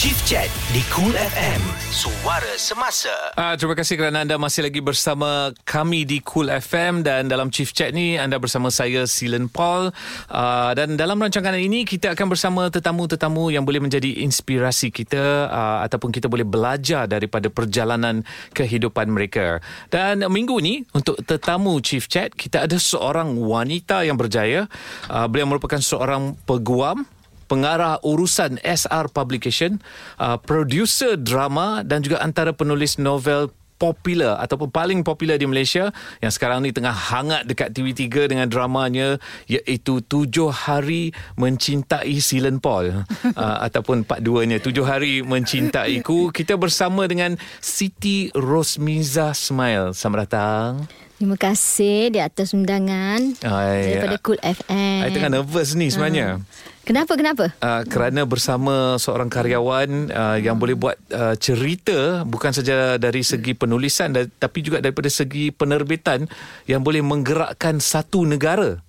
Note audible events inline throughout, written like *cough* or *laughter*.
Chief Chat di Cool FM. Suara semasa. Uh, terima kasih kerana anda masih lagi bersama kami di Cool FM dan dalam Chief Chat ni anda bersama saya Silen Paul uh, dan dalam rancangan ini kita akan bersama tetamu-tetamu yang boleh menjadi inspirasi kita uh, ataupun kita boleh belajar daripada perjalanan kehidupan mereka. Dan minggu ni untuk tetamu Chief Chat kita ada seorang wanita yang berjaya. Uh, beliau merupakan seorang peguam pengarah urusan SR Publication, uh, producer drama dan juga antara penulis novel popular ataupun paling popular di Malaysia yang sekarang ni tengah hangat dekat TV3 dengan dramanya iaitu Tujuh Hari Mencintai Silen Paul *laughs* uh, ataupun part 2-nya Tujuh Hari Mencintaiku kita bersama dengan Siti Rosmiza Smile selamat datang Terima kasih di atas undangan Ay, daripada Cool FM. Saya tengah nervous ni sebenarnya. Uh. Kenapa kenapa? Uh, kerana bersama seorang karyawan uh, yang boleh buat uh, cerita bukan saja dari segi penulisan tapi juga daripada segi penerbitan yang boleh menggerakkan satu negara.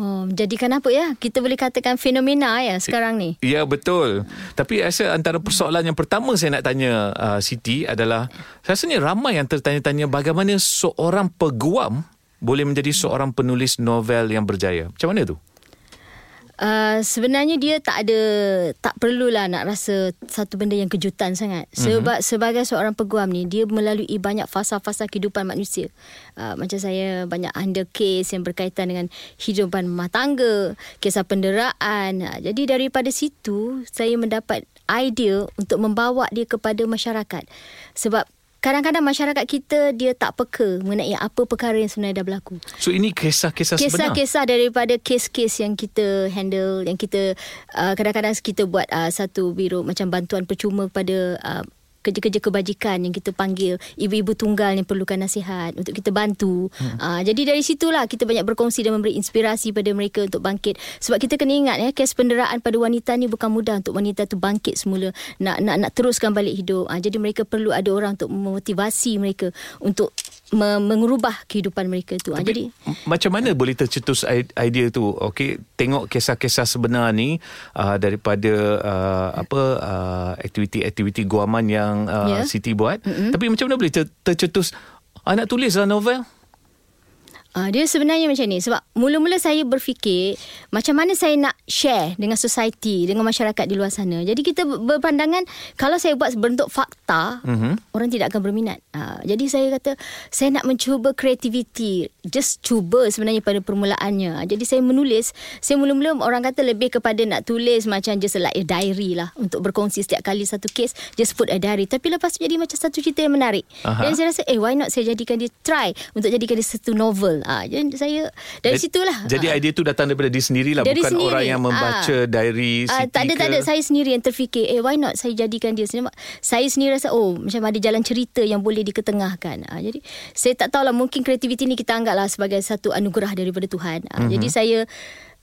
Oh, jadikan apa ya? Kita boleh katakan fenomena ya sekarang ni. Ya, betul. Tapi rasa antara persoalan yang pertama saya nak tanya uh, Siti adalah rasanya ramai yang tertanya-tanya bagaimana seorang peguam boleh menjadi seorang penulis novel yang berjaya. Macam mana tu? Uh, sebenarnya dia tak ada tak perlulah nak rasa satu benda yang kejutan sangat mhm. sebab mm-hmm. sebagai seorang peguam ni dia melalui banyak fasa-fasa kehidupan manusia uh, macam saya banyak handle case yang berkaitan dengan hidupan rumah tangga kisah penderaan uh, jadi daripada situ saya mendapat idea untuk membawa dia kepada masyarakat sebab kadang-kadang masyarakat kita dia tak peka mengenai apa perkara yang sebenarnya dah berlaku. So ini kisah-kisah sebenar. Kisah-kisah daripada kes-kes yang kita handle yang kita uh, kadang-kadang kita buat uh, satu biro macam bantuan percuma kepada uh, kerja-kerja kebajikan yang kita panggil ibu-ibu tunggal yang perlukan nasihat untuk kita bantu. Hmm. Uh, jadi dari situlah kita banyak berkongsi dan memberi inspirasi pada mereka untuk bangkit. Sebab kita kena ingat ya kes penderaan pada wanita ni bukan mudah untuk wanita tu bangkit semula nak nak nak teruskan balik hidup. Uh, jadi mereka perlu ada orang untuk memotivasi mereka untuk mengubah kehidupan mereka tu. Tapi, jadi macam mana boleh tercetus idea tu? Okey, tengok kisah-kisah sebenar ni uh, daripada uh, apa uh, aktiviti-aktiviti guaman yang uh, yeah. Siti buat. Mm-hmm. Tapi macam mana boleh ter- tercetus anak tulislah novel? Uh, dia sebenarnya macam ni sebab mula-mula saya berfikir macam mana saya nak share dengan society dengan masyarakat di luar sana. Jadi kita berpandangan kalau saya buat bentuk fakta mm-hmm. orang tidak akan berminat. Uh, jadi saya kata saya nak mencuba kreativiti. Just cuba sebenarnya pada permulaannya. Jadi saya menulis, saya mula-mula orang kata lebih kepada nak tulis macam just like a diary lah untuk berkongsi setiap kali satu kes just put a diary. Tapi lepas tu jadi macam satu cerita yang menarik. Aha. Dan saya rasa eh why not saya jadikan dia try untuk jadikan dia satu novel. Ah, jadi saya dari jadi, situlah. Jadi ah. idea tu datang daripada diri sendirilah dari bukan sendiri. orang yang membaca ah. diary ah, Tak ada ke? tak ada saya sendiri yang terfikir eh why not saya jadikan dia sendiri. Saya sendiri rasa oh macam ada jalan cerita yang boleh diketengahkan. Ah, jadi saya tak tahulah mungkin kreativiti ni kita anggaplah sebagai satu anugerah daripada Tuhan. Ah, mm-hmm. Jadi saya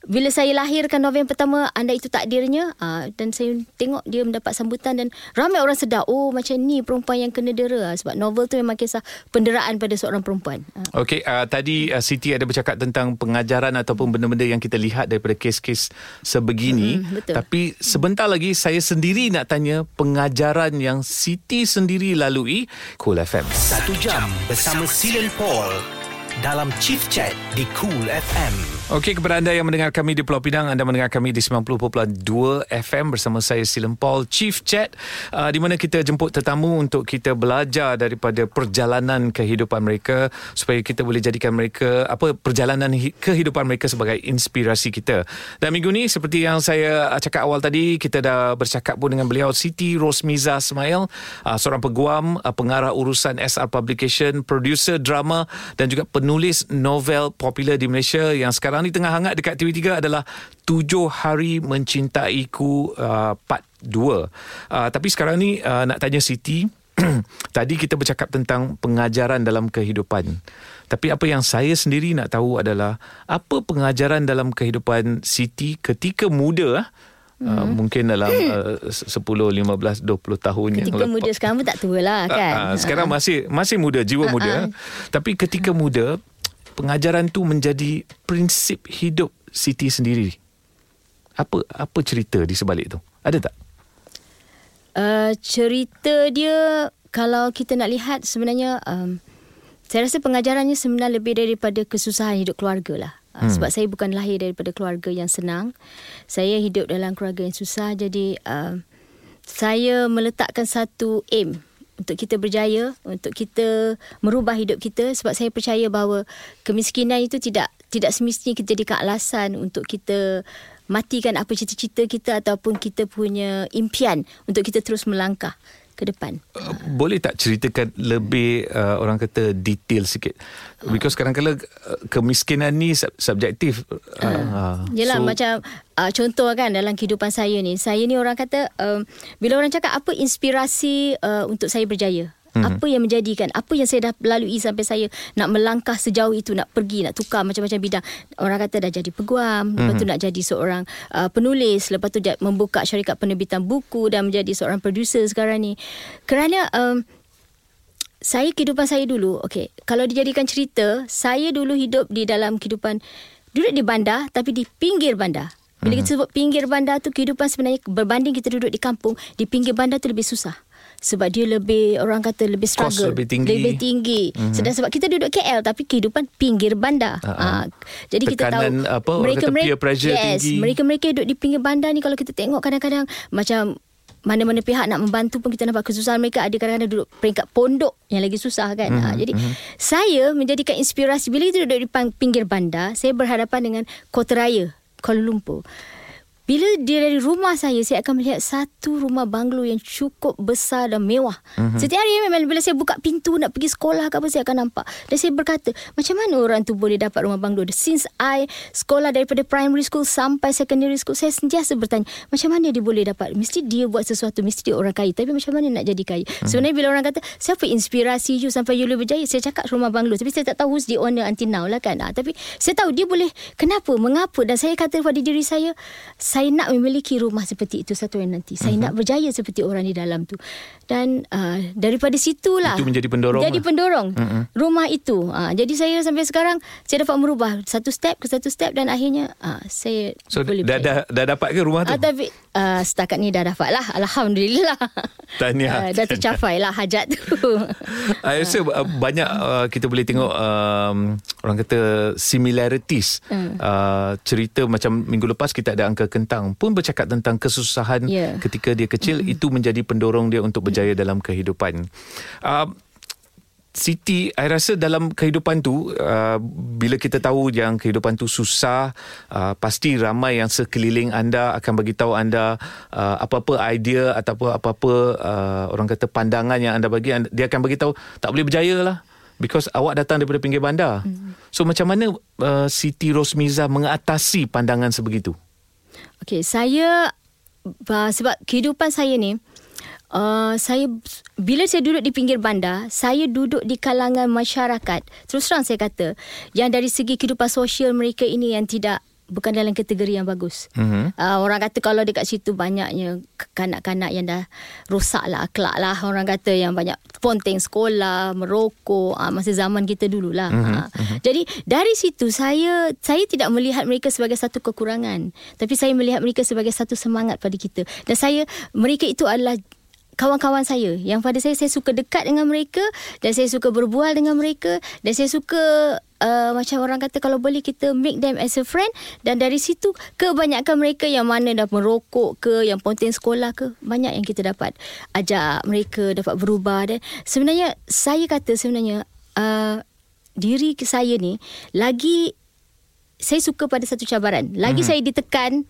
bila saya lahirkan novel yang pertama anda itu takdirnya uh, dan saya tengok dia mendapat sambutan dan ramai orang sedar oh macam ni perempuan yang kena dera uh, sebab novel tu memang kisah penderaan pada seorang perempuan uh. okey uh, tadi uh, Siti ada bercakap tentang pengajaran ataupun benda-benda yang kita lihat daripada kes-kes sebegini hmm, betul. tapi sebentar lagi saya sendiri nak tanya pengajaran yang Siti sendiri lalui Cool FM satu jam bersama Silen Paul dalam Chief Chat di Cool FM Okey, kepada anda yang mendengar kami di Pulau Pinang, anda mendengar kami di 90.2 FM bersama saya Silen Paul, Chief Chat, uh, di mana kita jemput tetamu untuk kita belajar daripada perjalanan kehidupan mereka supaya kita boleh jadikan mereka apa perjalanan kehidupan mereka sebagai inspirasi kita. Dan minggu ni seperti yang saya cakap awal tadi, kita dah bercakap pun dengan beliau Siti Rosmiza Smail, uh, seorang peguam, uh, pengarah urusan SR Publication, producer drama dan juga penulis novel popular di Malaysia yang sekarang sekarang ni tengah hangat dekat TV3 adalah Tujuh Hari Mencintaiku uh, Part 2. Uh, tapi sekarang ni uh, nak tanya Siti. *clears throat* Tadi kita bercakap tentang pengajaran dalam kehidupan. Tapi apa yang saya sendiri nak tahu adalah apa pengajaran dalam kehidupan Siti ketika muda Uh, hmm. mungkin dalam uh, 10, 15, 20 tahun ketika yang lepas. Ketika muda sekarang pun tak tua lah kan. Uh, uh, sekarang masih masih muda, jiwa uh, muda. Uh. Tapi ketika muda, pengajaran tu menjadi prinsip hidup Siti sendiri. Apa apa cerita di sebalik tu? Ada tak? uh, cerita dia kalau kita nak lihat sebenarnya um, saya rasa pengajarannya sebenarnya lebih daripada kesusahan hidup keluarga lah. Uh, hmm. Sebab saya bukan lahir daripada keluarga yang senang. Saya hidup dalam keluarga yang susah. Jadi uh, saya meletakkan satu aim untuk kita berjaya, untuk kita merubah hidup kita sebab saya percaya bahawa kemiskinan itu tidak tidak semestinya kita jadikan alasan untuk kita matikan apa cita-cita kita ataupun kita punya impian untuk kita terus melangkah ke depan. Uh, boleh tak ceritakan lebih uh, orang kata detail sikit? Because kadang-kadang uh, kemiskinan ni subjektif. Uh, uh, yelah so, macam uh, contoh kan dalam kehidupan saya ni. Saya ni orang kata uh, bila orang cakap apa inspirasi uh, untuk saya berjaya? Mm-hmm. Apa yang menjadikan Apa yang saya dah lalui Sampai saya nak melangkah sejauh itu Nak pergi Nak tukar macam-macam bidang Orang kata dah jadi peguam mm-hmm. Lepas tu mhm. nak jadi seorang uh, Penulis Lepas tu membuka syarikat penerbitan buku Dan menjadi seorang producer sekarang ni Kerana um, Saya kehidupan saya dulu Okay Kalau dijadikan cerita Saya dulu hidup di dalam kehidupan Duduk di bandar Tapi di pinggir bandar bila kita sebut pinggir bandar tu kehidupan sebenarnya berbanding kita duduk di kampung di pinggir bandar tu lebih susah sebab dia lebih orang kata lebih struggle Cost lebih tinggi lebih tinggi mm-hmm. sedang sebab kita duduk KL tapi kehidupan pinggir bandar uh-huh. uh, jadi Tekanan kita tahu apa, mereka mereka pressure yes, tinggi mereka mereka duduk di pinggir bandar ni kalau kita tengok kadang-kadang macam mana-mana pihak nak membantu pun kita nampak kesusahan mereka ada kadang-kadang duduk peringkat pondok yang lagi susah kan mm-hmm. ha, jadi mm-hmm. saya menjadikan inspirasi bila kita duduk di pinggir bandar saya berhadapan dengan kota raya Kuala Lumpur bila dia dari rumah saya, saya akan melihat satu rumah banglo yang cukup besar dan mewah. Mm-hmm. Setiap hari memang bila saya buka pintu nak pergi sekolah ke apa, saya akan nampak. Dan saya berkata, macam mana orang tu boleh dapat rumah banglo? Since I sekolah daripada primary school sampai secondary school, saya sentiasa bertanya, macam mana dia boleh dapat? Mesti dia buat sesuatu, mesti dia orang kaya. Tapi macam mana nak jadi kaya? Mm-hmm. Sebenarnya bila orang kata, siapa inspirasi you sampai you lebih berjaya? Saya cakap rumah banglo. Tapi saya tak tahu who's the owner until now lah kan. Ha, tapi saya tahu dia boleh, kenapa, mengapa? Dan saya kata pada diri saya, saya saya nak memiliki rumah seperti itu satu hari nanti. Saya uh-huh. nak berjaya seperti orang di dalam tu. Dan uh, daripada situlah itu menjadi pendorong. Jadi lah. pendorong uh-huh. rumah itu. Uh, jadi saya sampai sekarang saya dapat merubah satu step ke satu step dan akhirnya uh, saya so, boleh dah, dah dah dapat ke rumah tu? Uh, tapi uh, setakat ni dah dapat lah. Alhamdulillah. *laughs* Tahniah. Uh, dah tercapai lah hajat tu. Saya rasa uh, banyak uh, kita boleh tengok um, orang kata similarities uh. Uh, cerita macam minggu lepas kita ada angka Bintang pun bercakap tentang kesusahan yeah. ketika dia kecil mm-hmm. itu menjadi pendorong dia untuk berjaya mm-hmm. dalam kehidupan. Uh, Siti, saya rasa dalam kehidupan tu uh, bila kita tahu yang kehidupan tu susah, uh, pasti ramai yang sekeliling anda akan bagi tahu anda uh, apa-apa idea ataupun apa-apa uh, orang kata pandangan yang anda bagi dia akan bagi tahu tak boleh berjaya lah because awak datang daripada pinggir bandar. Hmm. So macam mana uh, Siti Rosmiza mengatasi pandangan sebegitu? Okay, saya uh, sebab kehidupan saya ni uh, saya bila saya duduk di pinggir bandar, saya duduk di kalangan masyarakat. Terus terang saya kata, yang dari segi kehidupan sosial mereka ini yang tidak bukan dalam kategori yang bagus. Mm-hmm. Uh, orang kata kalau dekat situ banyaknya kanak-kanak yang dah rosak lah akhlak lah. Orang kata yang banyak ponteng sekolah, merokok, uh, masa zaman kita dulu lah. Mm-hmm. Uh, mm-hmm. Jadi dari situ saya saya tidak melihat mereka sebagai satu kekurangan. Tapi saya melihat mereka sebagai satu semangat pada kita. Dan saya, mereka itu adalah kawan-kawan saya yang pada saya saya suka dekat dengan mereka dan saya suka berbual dengan mereka dan saya suka uh, macam orang kata kalau boleh kita make them as a friend dan dari situ kebanyakan mereka yang mana dah merokok ke yang ponten sekolah ke banyak yang kita dapat ajak mereka dapat berubah dan sebenarnya saya kata sebenarnya uh, diri saya ni lagi saya suka pada satu cabaran lagi hmm. saya ditekan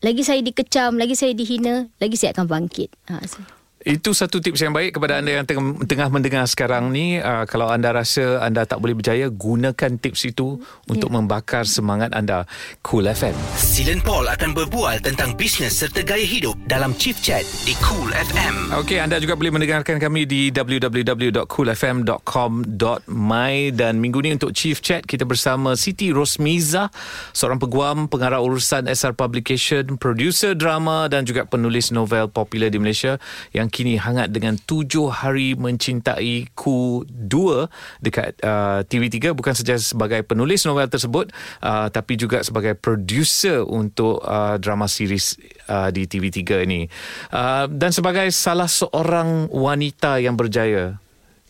lagi saya dikecam, lagi saya dihina, lagi saya akan bangkit. Ha, so. Itu satu tips yang baik kepada anda yang tengah, tengah mendengar sekarang ni. Uh, kalau anda rasa anda tak boleh berjaya, gunakan tips itu yeah. untuk membakar semangat anda. Cool FM. Silen Paul akan berbual tentang bisnes serta gaya hidup dalam Chief Chat di Cool FM. Okey, anda juga boleh mendengarkan kami di www.coolfm.com.my dan minggu ni untuk Chief Chat kita bersama Siti Rosmiza, seorang peguam, pengarah urusan SR Publication, producer drama dan juga penulis novel popular di Malaysia yang kini hangat dengan tujuh hari mencintai ku 2 dekat uh, TV3 bukan saja sebagai penulis novel tersebut uh, tapi juga sebagai producer untuk uh, drama series uh, di TV3 ini. Uh, dan sebagai salah seorang wanita yang berjaya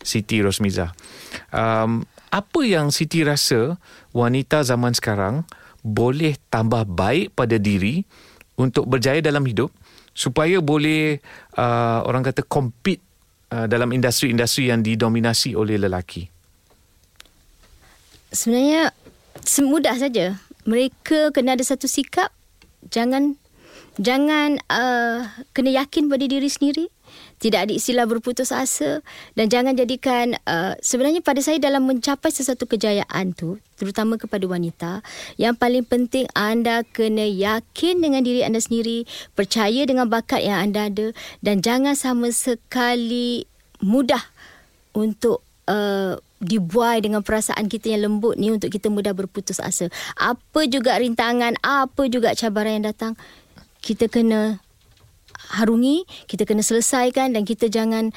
Siti Rosmiza. Um, apa yang Siti rasa wanita zaman sekarang boleh tambah baik pada diri untuk berjaya dalam hidup supaya boleh uh, orang kata compete uh, dalam industri-industri yang didominasi oleh lelaki. Sebenarnya semudah saja. Mereka kena ada satu sikap jangan jangan uh, kena yakin pada diri sendiri tidak ada istilah berputus asa dan jangan jadikan uh, sebenarnya pada saya dalam mencapai sesuatu kejayaan tu terutama kepada wanita yang paling penting anda kena yakin dengan diri anda sendiri percaya dengan bakat yang anda ada dan jangan sama sekali mudah untuk uh, dibuai dengan perasaan kita yang lembut ni untuk kita mudah berputus asa. Apa juga rintangan apa juga cabaran yang datang kita kena harungi, kita kena selesaikan dan kita jangan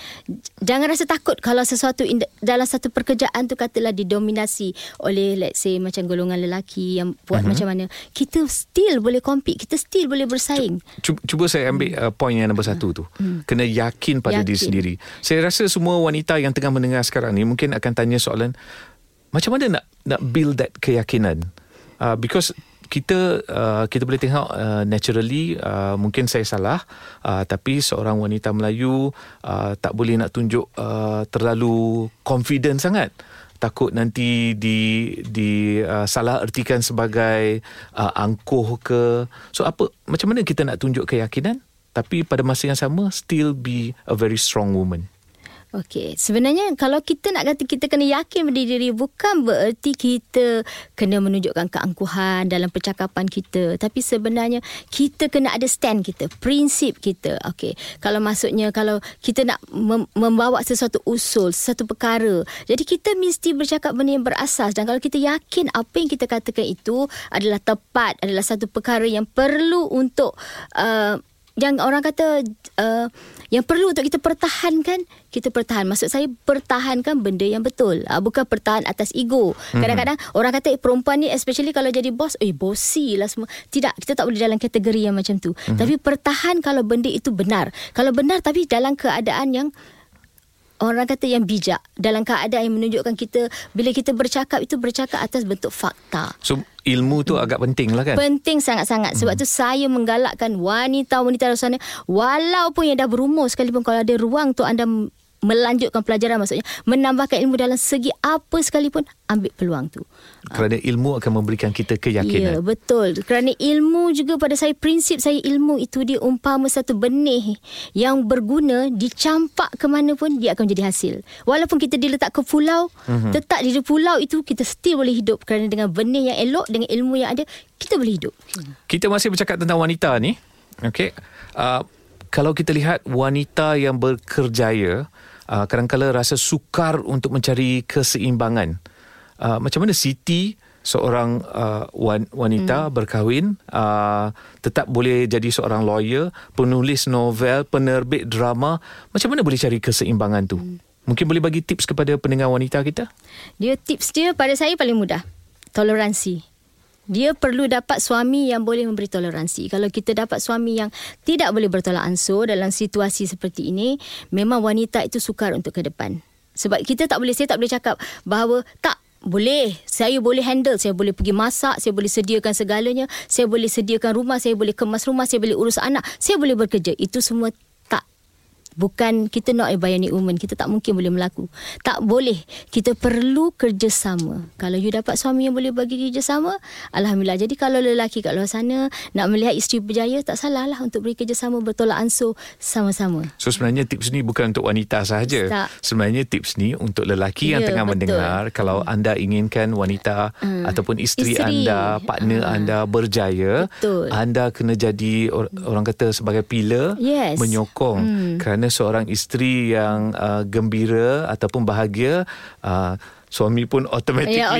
jangan rasa takut kalau sesuatu in, dalam satu pekerjaan tu katalah didominasi oleh let's say macam golongan lelaki yang buat uh-huh. macam mana. Kita still boleh compete, kita still boleh bersaing. Cuba, cuba saya ambil uh, poin yang nombor satu tu. Hmm. Kena yakin pada yakin. diri sendiri. Saya rasa semua wanita yang tengah mendengar sekarang ni mungkin akan tanya soalan macam mana nak nak build that keyakinan? Uh, because kita uh, kita boleh tengok uh, naturally uh, mungkin saya salah uh, tapi seorang wanita Melayu uh, tak boleh nak tunjuk uh, terlalu confident sangat. Takut nanti di di uh, salah ertikan sebagai uh, angkuh ke. So apa macam mana kita nak tunjuk keyakinan? Tapi pada masa yang sama still be a very strong woman Okey, sebenarnya kalau kita nak kata kita kena yakin pada diri bukan bererti kita kena menunjukkan keangkuhan dalam percakapan kita, tapi sebenarnya kita kena ada stand kita, prinsip kita. Okey, kalau maksudnya kalau kita nak mem- membawa sesuatu usul, sesuatu perkara, jadi kita mesti bercakap benda yang berasas. Dan kalau kita yakin apa yang kita katakan itu adalah tepat, adalah satu perkara yang perlu untuk uh, yang orang kata uh, yang perlu untuk kita pertahankan kita pertahan. Maksud saya pertahankan benda yang betul. Uh, bukan pertahan atas ego. Mhm. kadang-kadang orang kata eh, perempuan ni especially kalau jadi bos eh bossy lah semua. Tidak kita tak boleh dalam kategori yang macam tu. Mm-hmm. tapi pertahan kalau benda itu benar. Kalau benar tapi dalam keadaan yang orang kata yang bijak dalam keadaan yang menunjukkan kita bila kita bercakap itu bercakap atas bentuk fakta. So ilmu tu agak penting lah kan? Penting sangat-sangat. Sebab hmm. tu saya menggalakkan wanita-wanita di sana walaupun yang dah berumur sekalipun kalau ada ruang tu anda melanjutkan pelajaran maksudnya menambahkan ilmu dalam segi apa sekalipun ambil peluang tu. Kerana ilmu akan memberikan kita keyakinan. Ya betul. Kerana ilmu juga pada saya prinsip saya ilmu itu dia umpama satu benih yang berguna dicampak ke mana pun dia akan jadi hasil. Walaupun kita diletak ke pulau mm-hmm. tetap di pulau itu kita still boleh hidup. Kerana dengan benih yang elok dengan ilmu yang ada kita boleh hidup. Kita masih bercakap tentang wanita ni. Okey. Uh, kalau kita lihat wanita yang berkerjaya uh, kadang-kadang rasa sukar untuk mencari keseimbangan. Uh, macam mana Siti seorang uh, wanita hmm. berkahwin uh, tetap boleh jadi seorang lawyer, penulis novel, penerbit drama, macam mana boleh cari keseimbangan tu? Hmm. Mungkin boleh bagi tips kepada pendengar wanita kita? Dia tips dia pada saya paling mudah. Toleransi dia perlu dapat suami yang boleh memberi toleransi. Kalau kita dapat suami yang tidak boleh bertolak ansur dalam situasi seperti ini, memang wanita itu sukar untuk ke depan. Sebab kita tak boleh, saya tak boleh cakap bahawa tak boleh, saya boleh handle, saya boleh pergi masak, saya boleh sediakan segalanya, saya boleh sediakan rumah, saya boleh kemas rumah, saya boleh urus anak, saya boleh bekerja. Itu semua bukan kita not a bionic woman kita tak mungkin boleh melaku tak boleh kita perlu kerjasama kalau you dapat suami yang boleh bagi kerjasama alhamdulillah jadi kalau lelaki kat luar sana nak melihat isteri berjaya tak salah lah untuk beri kerjasama bertolak ansur sama-sama so sebenarnya tips ni bukan untuk wanita sahaja sebenarnya tips ni untuk lelaki yeah, yang ya, tengah betul. mendengar kalau hmm. anda inginkan wanita hmm. ataupun isteri, isteri anda partner hmm. anda berjaya betul. anda kena jadi orang kata sebagai pillar yes. menyokong hmm. kerana seorang isteri yang uh, gembira ataupun bahagia uh, suami pun automatically Ya,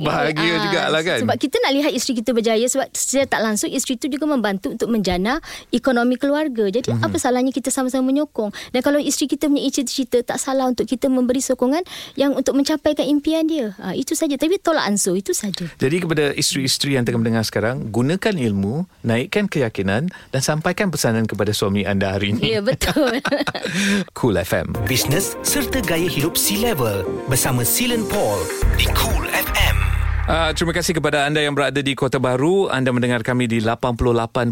bahagia Ah, jugalah kan. Sebab kita nak lihat isteri kita berjaya sebab secara tak langsung isteri itu juga membantu untuk menjana ekonomi keluarga. Jadi Mhm. mm-hmm. apa salahnya kita sama-sama menyokong. Dan kalau isteri kita punya cita-cita tak salah untuk kita memberi sokongan yang untuk mencapaikan impian dia. Ha, itu saja. Tapi tolak ansur itu saja. Jadi kepada isteri-isteri yang tengah mendengar sekarang, gunakan ilmu, naikkan keyakinan dan sampaikan pesanan kepada suami anda hari ini. Ya betul. *laughs* Cool FM. Bisnes serta gaya hidup C-Level bersama Silen Paul di Cool FM. Uh, terima kasih kepada anda yang berada di Kota Baru. Anda mendengar kami di 88.6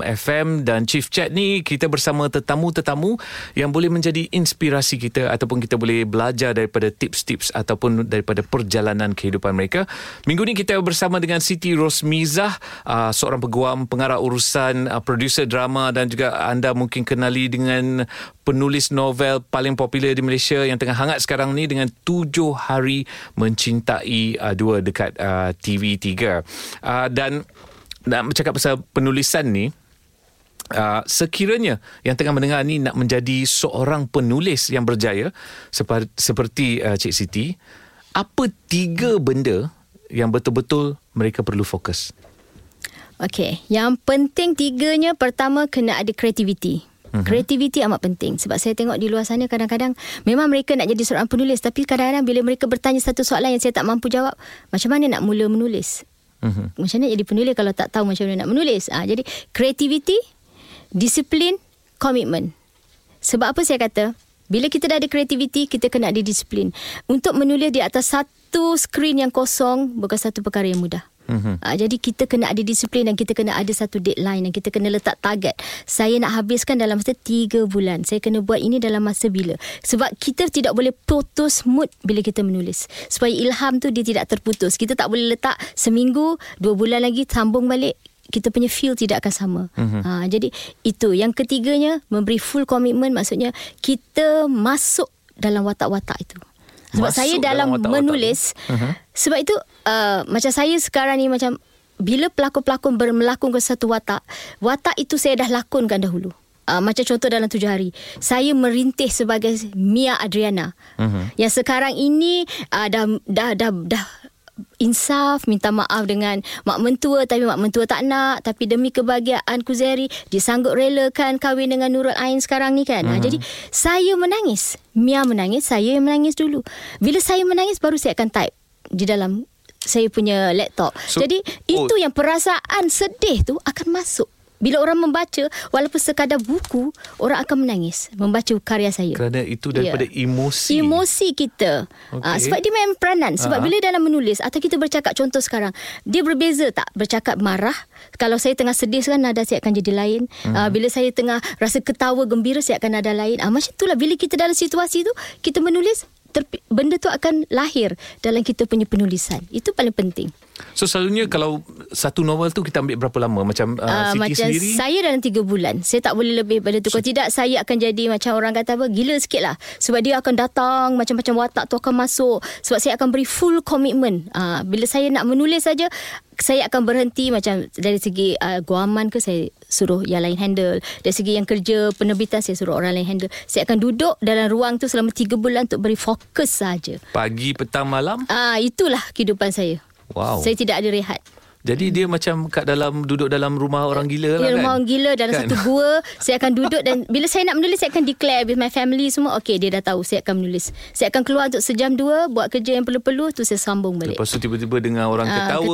FM dan Chief Chat ni kita bersama tetamu-tetamu yang boleh menjadi inspirasi kita ataupun kita boleh belajar daripada tips-tips ataupun daripada perjalanan kehidupan mereka. Minggu ni kita bersama dengan Siti Rosmizah, uh, seorang peguam, pengarah urusan, uh, producer drama dan juga anda mungkin kenali dengan penulis novel paling popular di Malaysia yang tengah hangat sekarang ni dengan tujuh hari mencintai uh, dua dekat uh, TV3 uh, dan nak bercakap pasal penulisan ni Uh, sekiranya yang tengah mendengar ni nak menjadi seorang penulis yang berjaya seperti, seperti uh, Cik Siti, apa tiga benda yang betul-betul mereka perlu fokus? Okey, yang penting tiganya pertama kena ada kreativiti. Uh-huh. Kreativiti amat penting sebab saya tengok di luar sana kadang-kadang memang mereka nak jadi seorang penulis tapi kadang-kadang bila mereka bertanya satu soalan yang saya tak mampu jawab, macam mana nak mula menulis? Uh-huh. Macam mana jadi penulis kalau tak tahu macam mana nak menulis? Ha, jadi kreativiti, disiplin, komitmen. Sebab apa saya kata? Bila kita dah ada kreativiti, kita kena ada disiplin. Untuk menulis di atas satu skrin yang kosong bukan satu perkara yang mudah. Mm-hmm. Uh, jadi kita kena ada disiplin dan kita kena ada satu deadline dan kita kena letak target. Saya nak habiskan dalam masa tiga bulan. Saya kena buat ini dalam masa bila. Sebab kita tidak boleh putus mood bila kita menulis. Supaya ilham tu dia tidak terputus. Kita tak boleh letak seminggu, dua bulan lagi sambung balik kita punya feel tidak akan sama. Mm-hmm. Ha, jadi itu. Yang ketiganya memberi full commitment maksudnya kita masuk dalam watak-watak itu. Sebab Masuk saya dalam, dalam menulis Uh-huh. sebab itu uh, macam saya sekarang ni macam bila pelakon-pelakon bermelakon ke satu watak, watak itu saya dah lakonkan dahulu. Uh, macam contoh dalam tujuh hari Saya merintih sebagai Mia Adriana uh-huh. Yang sekarang ini uh, dah, dah, dah, dah insaf minta maaf dengan mak mentua tapi mak mentua tak nak tapi demi kebahagiaan Kuzeri dia sanggup relakan kahwin dengan Nurul Ain sekarang ni kan? Ha, jadi saya menangis. Mia menangis saya yang menangis dulu. Bila saya menangis baru saya akan type di dalam saya punya laptop. So, jadi oh. itu yang perasaan sedih tu akan masuk bila orang membaca walaupun sekadar buku orang akan menangis membaca karya saya Kerana itu daripada Ya. emosi. Emosi kita. Okey. Okay. Uh, sebab dia main peranan. Sebab Ah. bila dalam menulis atau kita bercakap contoh sekarang, dia berbeza tak bercakap marah. Kalau saya tengah sedih sekarang nada saya akan jadi lain. Hmm. Uh, bila saya tengah rasa ketawa gembira saya akan nada lain. Ah uh, macam itulah bila kita dalam situasi tu kita menulis terpi- benda tu akan lahir dalam kita punya penulisan. Itu paling penting. So selalunya kalau satu novel tu kita ambil berapa lama? Macam uh, Uh, Siti macam sendiri? saya dalam tiga bulan. Saya tak boleh lebih pada tu. Kalau tidak saya akan jadi Macam orang kata apa? Gila sikit lah. Sebab dia akan datang Macam-macam watak tu akan masuk. Sebab saya akan beri full commitment. Uh, Bila saya nak menulis saja saya akan berhenti macam dari segi uh, guaman ke saya suruh yang lain handle. Dari segi yang kerja penerbitan saya suruh orang lain handle. Saya akan duduk dalam ruang tu selama tiga bulan untuk beri fokus saja. Pagi, petang, malam? ah itulah kehidupan saya Wow. saya tidak ada rehat Jadi dia macam kat dalam duduk dalam rumah orang gila lah kan? rumah orang gila dalam Kan? satu gua Saya akan duduk dan Bila saya nak menulis Saya akan declare with my family semua Okay dia dah tahu Saya akan menulis Saya akan keluar untuk sejam dua Buat kerja yang perlu-perlu Tu saya sambung balik Lepas tu tiba-tiba dengar orang Ah, ketawa,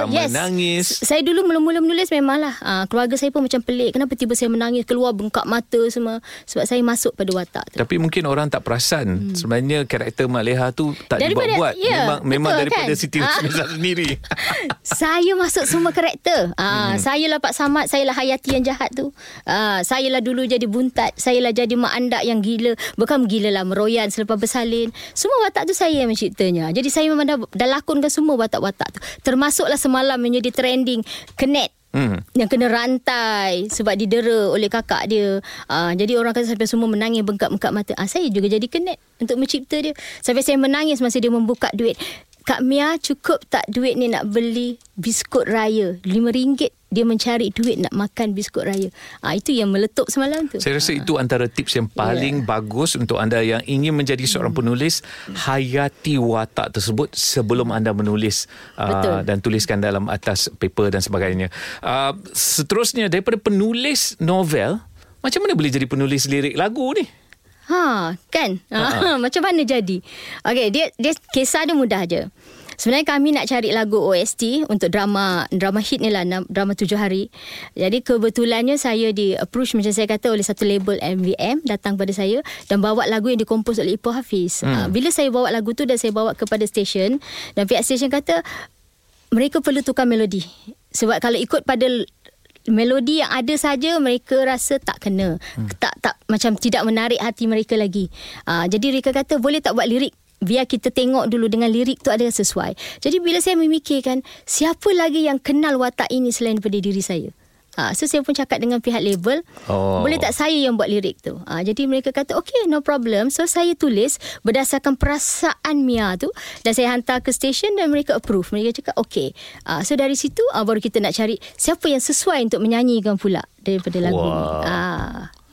orang menangis. S- Saya dulu mula-mula menulis memanglah uh, Keluarga saya pun macam pelik Kenapa tiba saya menangis Keluar bengkak mata semua Sebab saya masuk pada watak tu Tapi mungkin orang tak perasan hmm. Sebenarnya karakter Mak Leha tu Tak Daripada- dibuat-buat ya, Memang, memang betul daripada kan? Siti Ah. Nurhaliza sendiri *laughs* *laughs* saya masuk semua karakter. Ah, hmm. saya lah Pak Samad, saya lah Hayati yang jahat tu. Ah, saya lah dulu jadi buntat, saya lah jadi mak andak yang gila. Bukan gila lah meroyan selepas bersalin. Semua watak tu saya yang menciptanya. Jadi saya memang dah, dah lakonkan semua watak-watak tu. Termasuklah semalam menjadi trending Kenet Hmm. yang kena rantai sebab didera oleh kakak dia. Uh, jadi orang kata sampai semua menangis bengkak-bengkak mata. Ah saya juga jadi kenet untuk mencipta dia. Sampai saya menangis masa dia membuka duit. Kak Mia cukup tak duit ni nak beli biskut raya RM5 di dia mencari duit nak makan biskut raya. Ah itu yang meletup semalam tu. Saya rasa itu antara tips yang paling yeah. bagus untuk anda yang ingin menjadi seorang Hmm. penulis hayati watak tersebut sebelum anda menulis uh, dan tuliskan dalam atas paper dan sebagainya. Uh, seterusnya daripada penulis novel macam mana boleh jadi penulis lirik lagu ni? Ha, kan? Ha, *laughs* macam mana jadi? Okey, dia dia kisah dia mudah je. Sebenarnya kami nak cari lagu OST untuk drama drama hit ni lah drama tujuh hari. Jadi kebetulannya saya di approach macam saya kata oleh satu label MVM datang pada saya dan bawa lagu yang dikompos oleh Ipoh Hafiz. Hmm. bila saya bawa lagu tu dan saya bawa kepada stesen dan pihak stesen kata mereka perlu tukar melodi. Sebab kalau ikut pada melodi yang ada saja mereka rasa tak kena. Hmm. Tak tak macam tidak menarik hati mereka lagi. Uh, jadi mereka kata boleh tak buat lirik biar kita tengok dulu dengan lirik tu ada sesuai. Jadi bila saya memikirkan siapa lagi yang kenal watak ini selain daripada diri saya. Ha, so saya pun cakap dengan pihak label Oh. Boleh tak saya yang buat lirik tu ha, Jadi mereka kata Okay no problem So saya tulis Berdasarkan perasaan Mia tu Dan saya hantar ke stesen Dan mereka approve Mereka cakap okay ha, So dari situ ha, Baru kita nak cari Siapa yang sesuai Untuk menyanyikan pula Daripada lagu Wah. ni ha,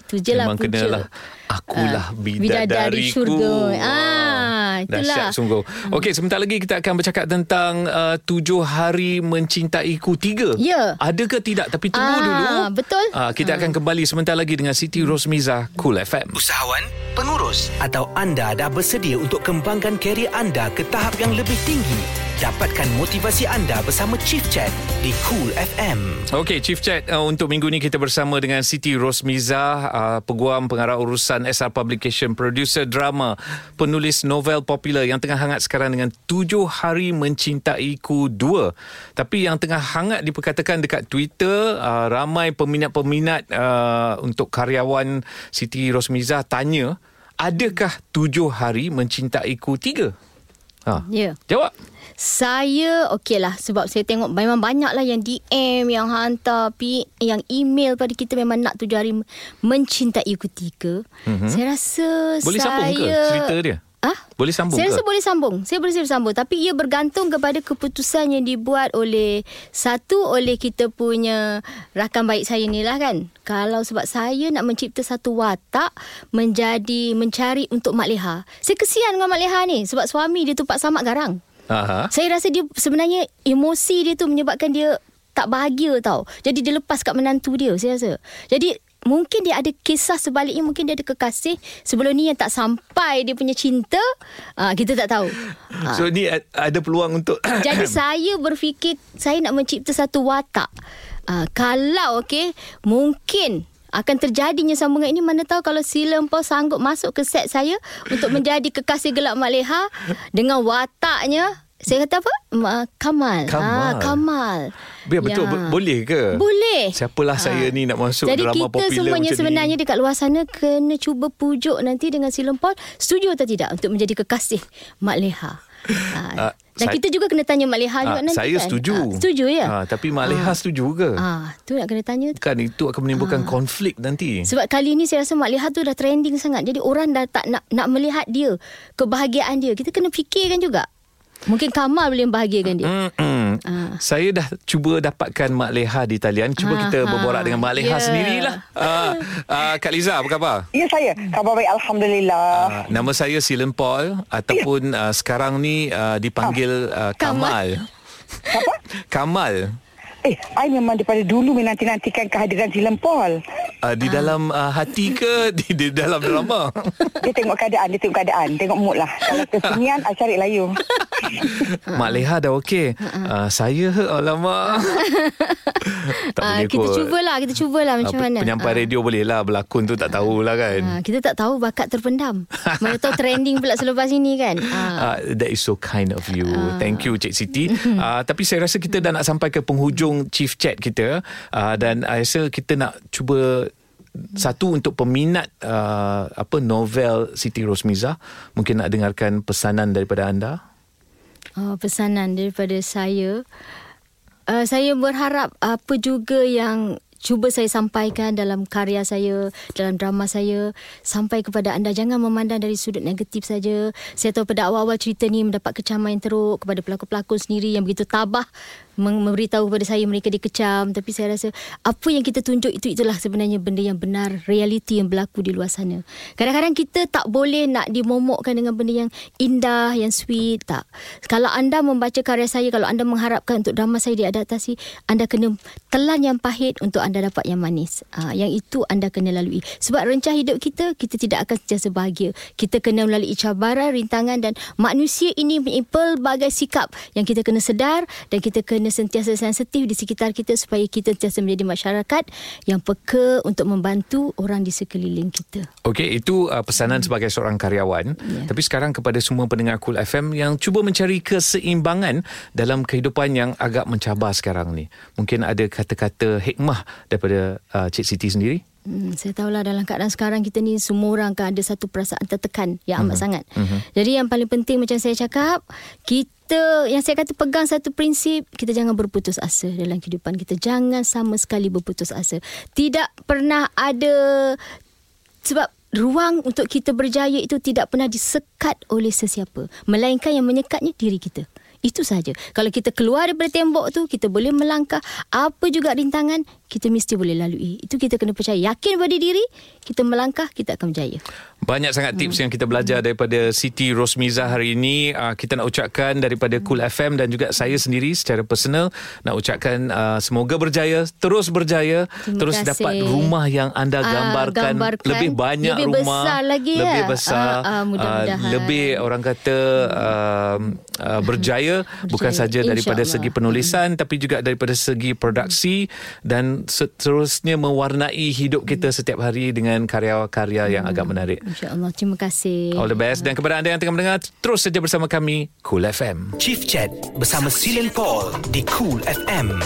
Itu je lah Memang punca kenalah Akulah Ah, bidadariku. bidadari syurga. Ah, itulah. Dahsyat sungguh. Okey, sebentar lagi kita akan bercakap tentang uh, tujuh hari mencintaiku tiga. Ya. Ada ke tidak? Tapi tunggu Ah, dulu. betul. Ah, kita akan kembali sebentar lagi dengan Siti Rosmiza Cool FM. Usahawan, pengurus atau anda dah bersedia untuk kembangkan kerjaya anda ke tahap yang lebih tinggi? Dapatkan motivasi anda bersama Chief Chat di Cool FM. Okey, Chief Chat uh, untuk minggu ni kita bersama dengan Siti Rosmiza, uh, peguam pengarah urusan SR Publication, producer drama, penulis novel popular yang tengah hangat sekarang dengan Tujuh Hari Mencintaiku 2. Tapi yang tengah hangat diperkatakan dekat Twitter, uh, ramai peminat-peminat uh, untuk karyawan Siti Rosmiza tanya, adakah Tujuh Hari Mencintaiku 3? Ha. Ya. Jawab. Saya okey lah sebab saya tengok memang banyak lah yang DM yang hantar pi yang email pada kita memang nak tujuh hari mencintai ketika. Mm-hmm. Saya rasa. Boleh saya sambung ke cerita dia? Ah? Boleh sambung Saya ke? rasa boleh sambung. Saya boleh sambung tapi ia bergantung kepada keputusan yang dibuat oleh satu oleh kita punya rakan baik saya ni lah kan. Kalau sebab saya nak mencipta satu watak menjadi mencari untuk Mak Leha. Saya kesian dengan Mak Leha ni sebab suami dia tu Pak Samad garang. Aha. Saya rasa dia sebenarnya emosi dia tu menyebabkan dia tak bahagia tau. Jadi dia lepas kat menantu dia saya rasa. Jadi mungkin dia ada kisah sebaliknya mungkin dia ada kekasih sebelum ni yang tak sampai dia punya cinta. Ah kita tak tahu. Ah. So ni ada peluang untuk *coughs* Jadi saya berfikir saya nak mencipta satu watak. Uh, kalau okey, mungkin akan terjadinya sambungan ini mana tahu kalau Sila Empau sanggup masuk ke set saya untuk menjadi kekasih gelap Mak Leha dengan wataknya saya kata apa? Ma, Kamal. Kamal. Ah, Kamal. Biar betul bo- boleh ke? Boleh. Siapalah saya ni nak masuk Jadi drama kita popular semuanya macam sebenarnya ni. dekat luar sana kena cuba pujuk nanti dengan Silempol setuju atau tidak untuk menjadi kekasih Mak Leha. Ha. *laughs* Ah, Dan saya- kita juga kena tanya Mak Leha juga Ah, nanti saya kan. setuju. Ah, setuju ya? Ah, tapi Mak Leha setuju ke? Ah, tu nak kena tanya tu. Kan itu akan menimbulkan konflik nanti. Sebab kali ni saya rasa Mak Leha tu dah trending sangat. Jadi orang dah tak nak nak melihat dia, kebahagiaan dia. Kita kena fikirkan juga. Mungkin Kamal boleh membahagiakan dia. Hmm. Ah. Saya dah cuba dapatkan Mak Leha di talian. Cuba Ah, kita ah. berborak dengan Mak Leha Ya. sendirilah. Ah, ah, Kak Liza, apa khabar? Ya saya. Khabar baik Alhamdulillah. Ah, nama saya Silen Paul ataupun uh, sekarang ni uh, dipanggil uh, Kamal. Siapa? Kamal. Eh, I memang daripada dulu menanti-nantikan kehadiran Silam Paul. Uh, di dalam uh, hati ke *laughs* di, di dalam drama? *laughs* Dia tengok keadaan, dia tengok keadaan. Tengok mood lah. Kalau kesunyian, I cari layu. *laughs* Mak Leha dah okey. Uh, saya alamak. tak Ah, boleh kita kot. cubalah, kita cubalah macam Ah, mana. Penyampai Ah. radio boleh lah Berlakon tu tak tahulah kan Ah, kita tak tahu bakat terpendam. Mana tahu trending pula selepas ini kan. Ah. Uh, that is so kind of you. Thank you Cik Siti. Uh, tapi saya rasa kita dah nak sampai ke penghujung chief chat kita uh, dan I rasa kita nak cuba satu untuk peminat uh, apa novel Siti Rosmiza mungkin nak dengarkan pesanan daripada anda. Oh, pesanan daripada saya. Uh, saya berharap apa juga yang cuba saya sampaikan dalam karya saya, dalam drama saya sampai kepada anda jangan memandang dari sudut negatif saja. Saya tahu pada awal-awal cerita ni mendapat kecaman yang teruk kepada pelakon-pelakon sendiri yang begitu tabah memberitahu kepada saya mereka dikecam. Tapi saya rasa apa yang kita tunjuk itu itulah sebenarnya benda yang benar realiti yang berlaku di luar sana. Kadang-kadang kita tak boleh nak dimomokkan dengan benda yang indah yang sweet tak. Kalau anda membaca karya saya kalau anda mengharapkan untuk drama saya diadaptasi anda kena telan yang pahit untuk anda dapat yang manis. Ha, yang itu anda kena lalui. Sebab rencah hidup kita kita tidak akan sentiasa bahagia. Kita kena melalui cabaran rintangan dan manusia ini mempunyai pelbagai sikap yang kita kena sedar dan kita kena kena sentiasa sensitif di sekitar kita supaya kita sentiasa menjadi masyarakat yang peka untuk membantu orang di sekeliling kita. Okey, itu uh, pesanan hmm. sebagai seorang karyawan. Yeah. Tapi sekarang kepada semua pendengar Cool FM yang cuba mencari keseimbangan dalam kehidupan yang agak mencabar sekarang ni. Mungkin ada kata-kata hikmah daripada uh, Cik Siti sendiri? Hmm, saya tahulah dalam keadaan sekarang kita ni semua orang akan ada satu perasaan tertekan yang amat uh-huh. sangat. Uh-huh. Jadi yang paling penting macam saya cakap, kita yang saya kata pegang satu prinsip, kita jangan berputus asa dalam kehidupan kita. Jangan sama sekali berputus asa. Tidak pernah ada sebab ruang untuk kita berjaya itu tidak pernah disekat oleh sesiapa, melainkan yang menyekatnya diri kita. Itu saja. Kalau kita keluar daripada tembok tu, kita boleh melangkah apa juga rintangan, kita mesti boleh lalui. Itu kita kena percaya. Yakin pada diri, kita melangkah, kita akan berjaya. Banyak sangat tips hmm. yang kita belajar daripada Siti Rosmiza hari ini. Uh, kita nak ucapkan daripada Cool FM dan juga saya sendiri secara personal nak ucapkan uh, semoga berjaya, terus berjaya, Terima terus kasih. dapat rumah yang anda gambarkan, uh, gambarkan lebih banyak lebih rumah, besar lagi lebih ya? besar, uh, uh, mudah-mudahan. Uh, lebih orang kata uh, uh, berjaya, berjaya bukan saja daripada segi penulisan hmm. tapi juga daripada segi produksi dan seterusnya mewarnai hidup kita hmm. setiap hari dengan karya-karya hmm. yang agak menarik. InsyaAllah. Terima kasih. All the best. Dan kepada anda yang tengah mendengar, terus saja bersama kami, Cool FM. Chief Chat bersama Silin Paul di Cool FM.